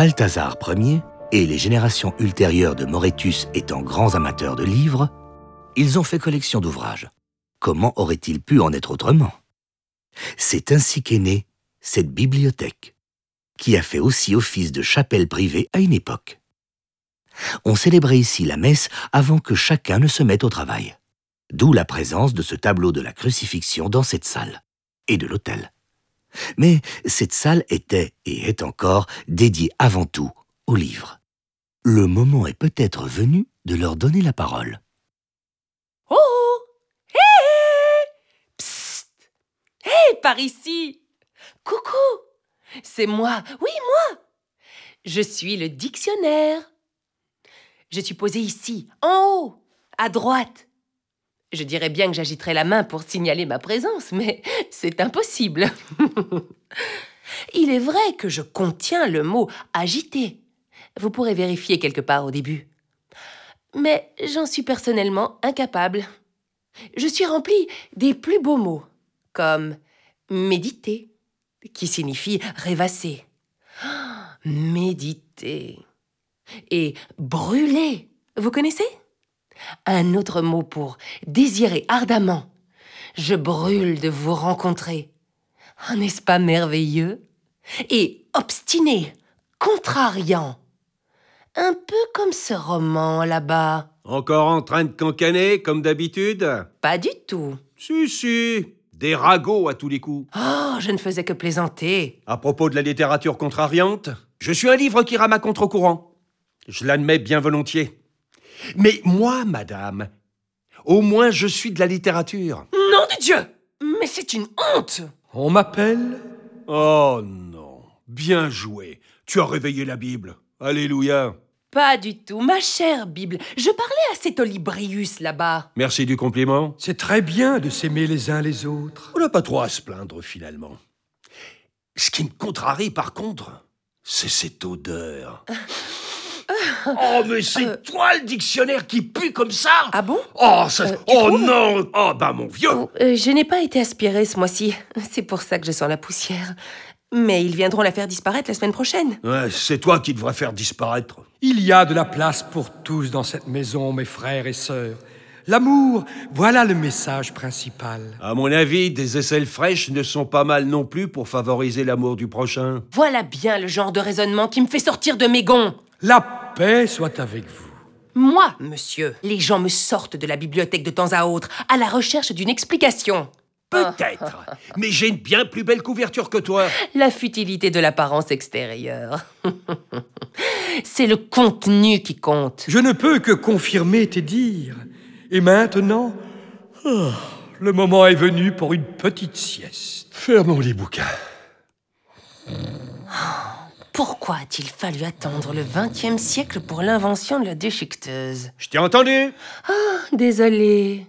Balthazar Ier et les générations ultérieures de Moretus étant grands amateurs de livres, ils ont fait collection d'ouvrages. Comment aurait-il pu en être autrement? C'est ainsi qu'est née cette bibliothèque, qui a fait aussi office de chapelle privée à une époque. On célébrait ici la messe avant que chacun ne se mette au travail, d'où la présence de ce tableau de la crucifixion dans cette salle, et de l'autel. Mais cette salle était et est encore dédiée avant tout aux livres. Le moment est peut-être venu de leur donner la parole. Oh Hé Psst Hé, par ici Coucou C'est moi, oui, moi Je suis le dictionnaire. Je suis posé ici, en haut, à droite. Je dirais bien que j'agiterais la main pour signaler ma présence, mais c'est impossible. Il est vrai que je contiens le mot agiter. Vous pourrez vérifier quelque part au début. Mais j'en suis personnellement incapable. Je suis rempli des plus beaux mots, comme méditer, qui signifie rêvasser. Méditer. Et brûler. Vous connaissez? Un autre mot pour désirer ardemment. Je brûle de vous rencontrer. N'est-ce pas merveilleux Et obstiné, contrariant. Un peu comme ce roman là-bas. Encore en train de cancaner, comme d'habitude? Pas du tout. Si, si. Des ragots à tous les coups. Oh, je ne faisais que plaisanter. À propos de la littérature contrariante, je suis un livre qui rame à contre-courant. Je l'admets bien volontiers. Mais moi, madame, au moins je suis de la littérature. Nom de Dieu Mais c'est une honte On m'appelle? Oh non. Bien joué. Tu as réveillé la Bible. Alléluia. Pas du tout, ma chère Bible. Je parlais à cet Olibrius là-bas. Merci du compliment. C'est très bien de s'aimer les uns les autres. On n'a pas trop à se plaindre finalement. Ce qui me contrarie par contre, c'est cette odeur. Oh, mais c'est toi le dictionnaire qui pue comme ça Ah bon? Oh, ça... Euh, oh non Oh, bah mon vieux Oh, euh, Je n'ai pas été aspirée ce mois-ci. C'est pour ça que je sens la poussière. Mais ils viendront la faire disparaître la semaine prochaine. Ouais, c'est toi qui devrais faire disparaître. Il y a de la place pour tous dans cette maison, mes frères et sœurs. L'amour, voilà le message principal. À mon avis, des aisselles fraîches ne sont pas mal non plus pour favoriser l'amour du prochain. Voilà bien le genre de raisonnement qui me fait sortir de mes gonds. La paix soit avec vous. Moi, monsieur, les gens me sortent de la bibliothèque de temps à autre à la recherche d'une explication. Peut-être, mais j'ai une bien plus belle couverture que toi. La futilité de l'apparence extérieure. C'est le contenu qui compte. Je ne peux que confirmer tes dires. Et maintenant, ah, le moment est venu pour une petite sieste. Fermons les bouquins. Pourquoi a-t-il fallu attendre le XXe siècle pour l'invention de la déchiqueteuse? Je t'ai entendu Désolée.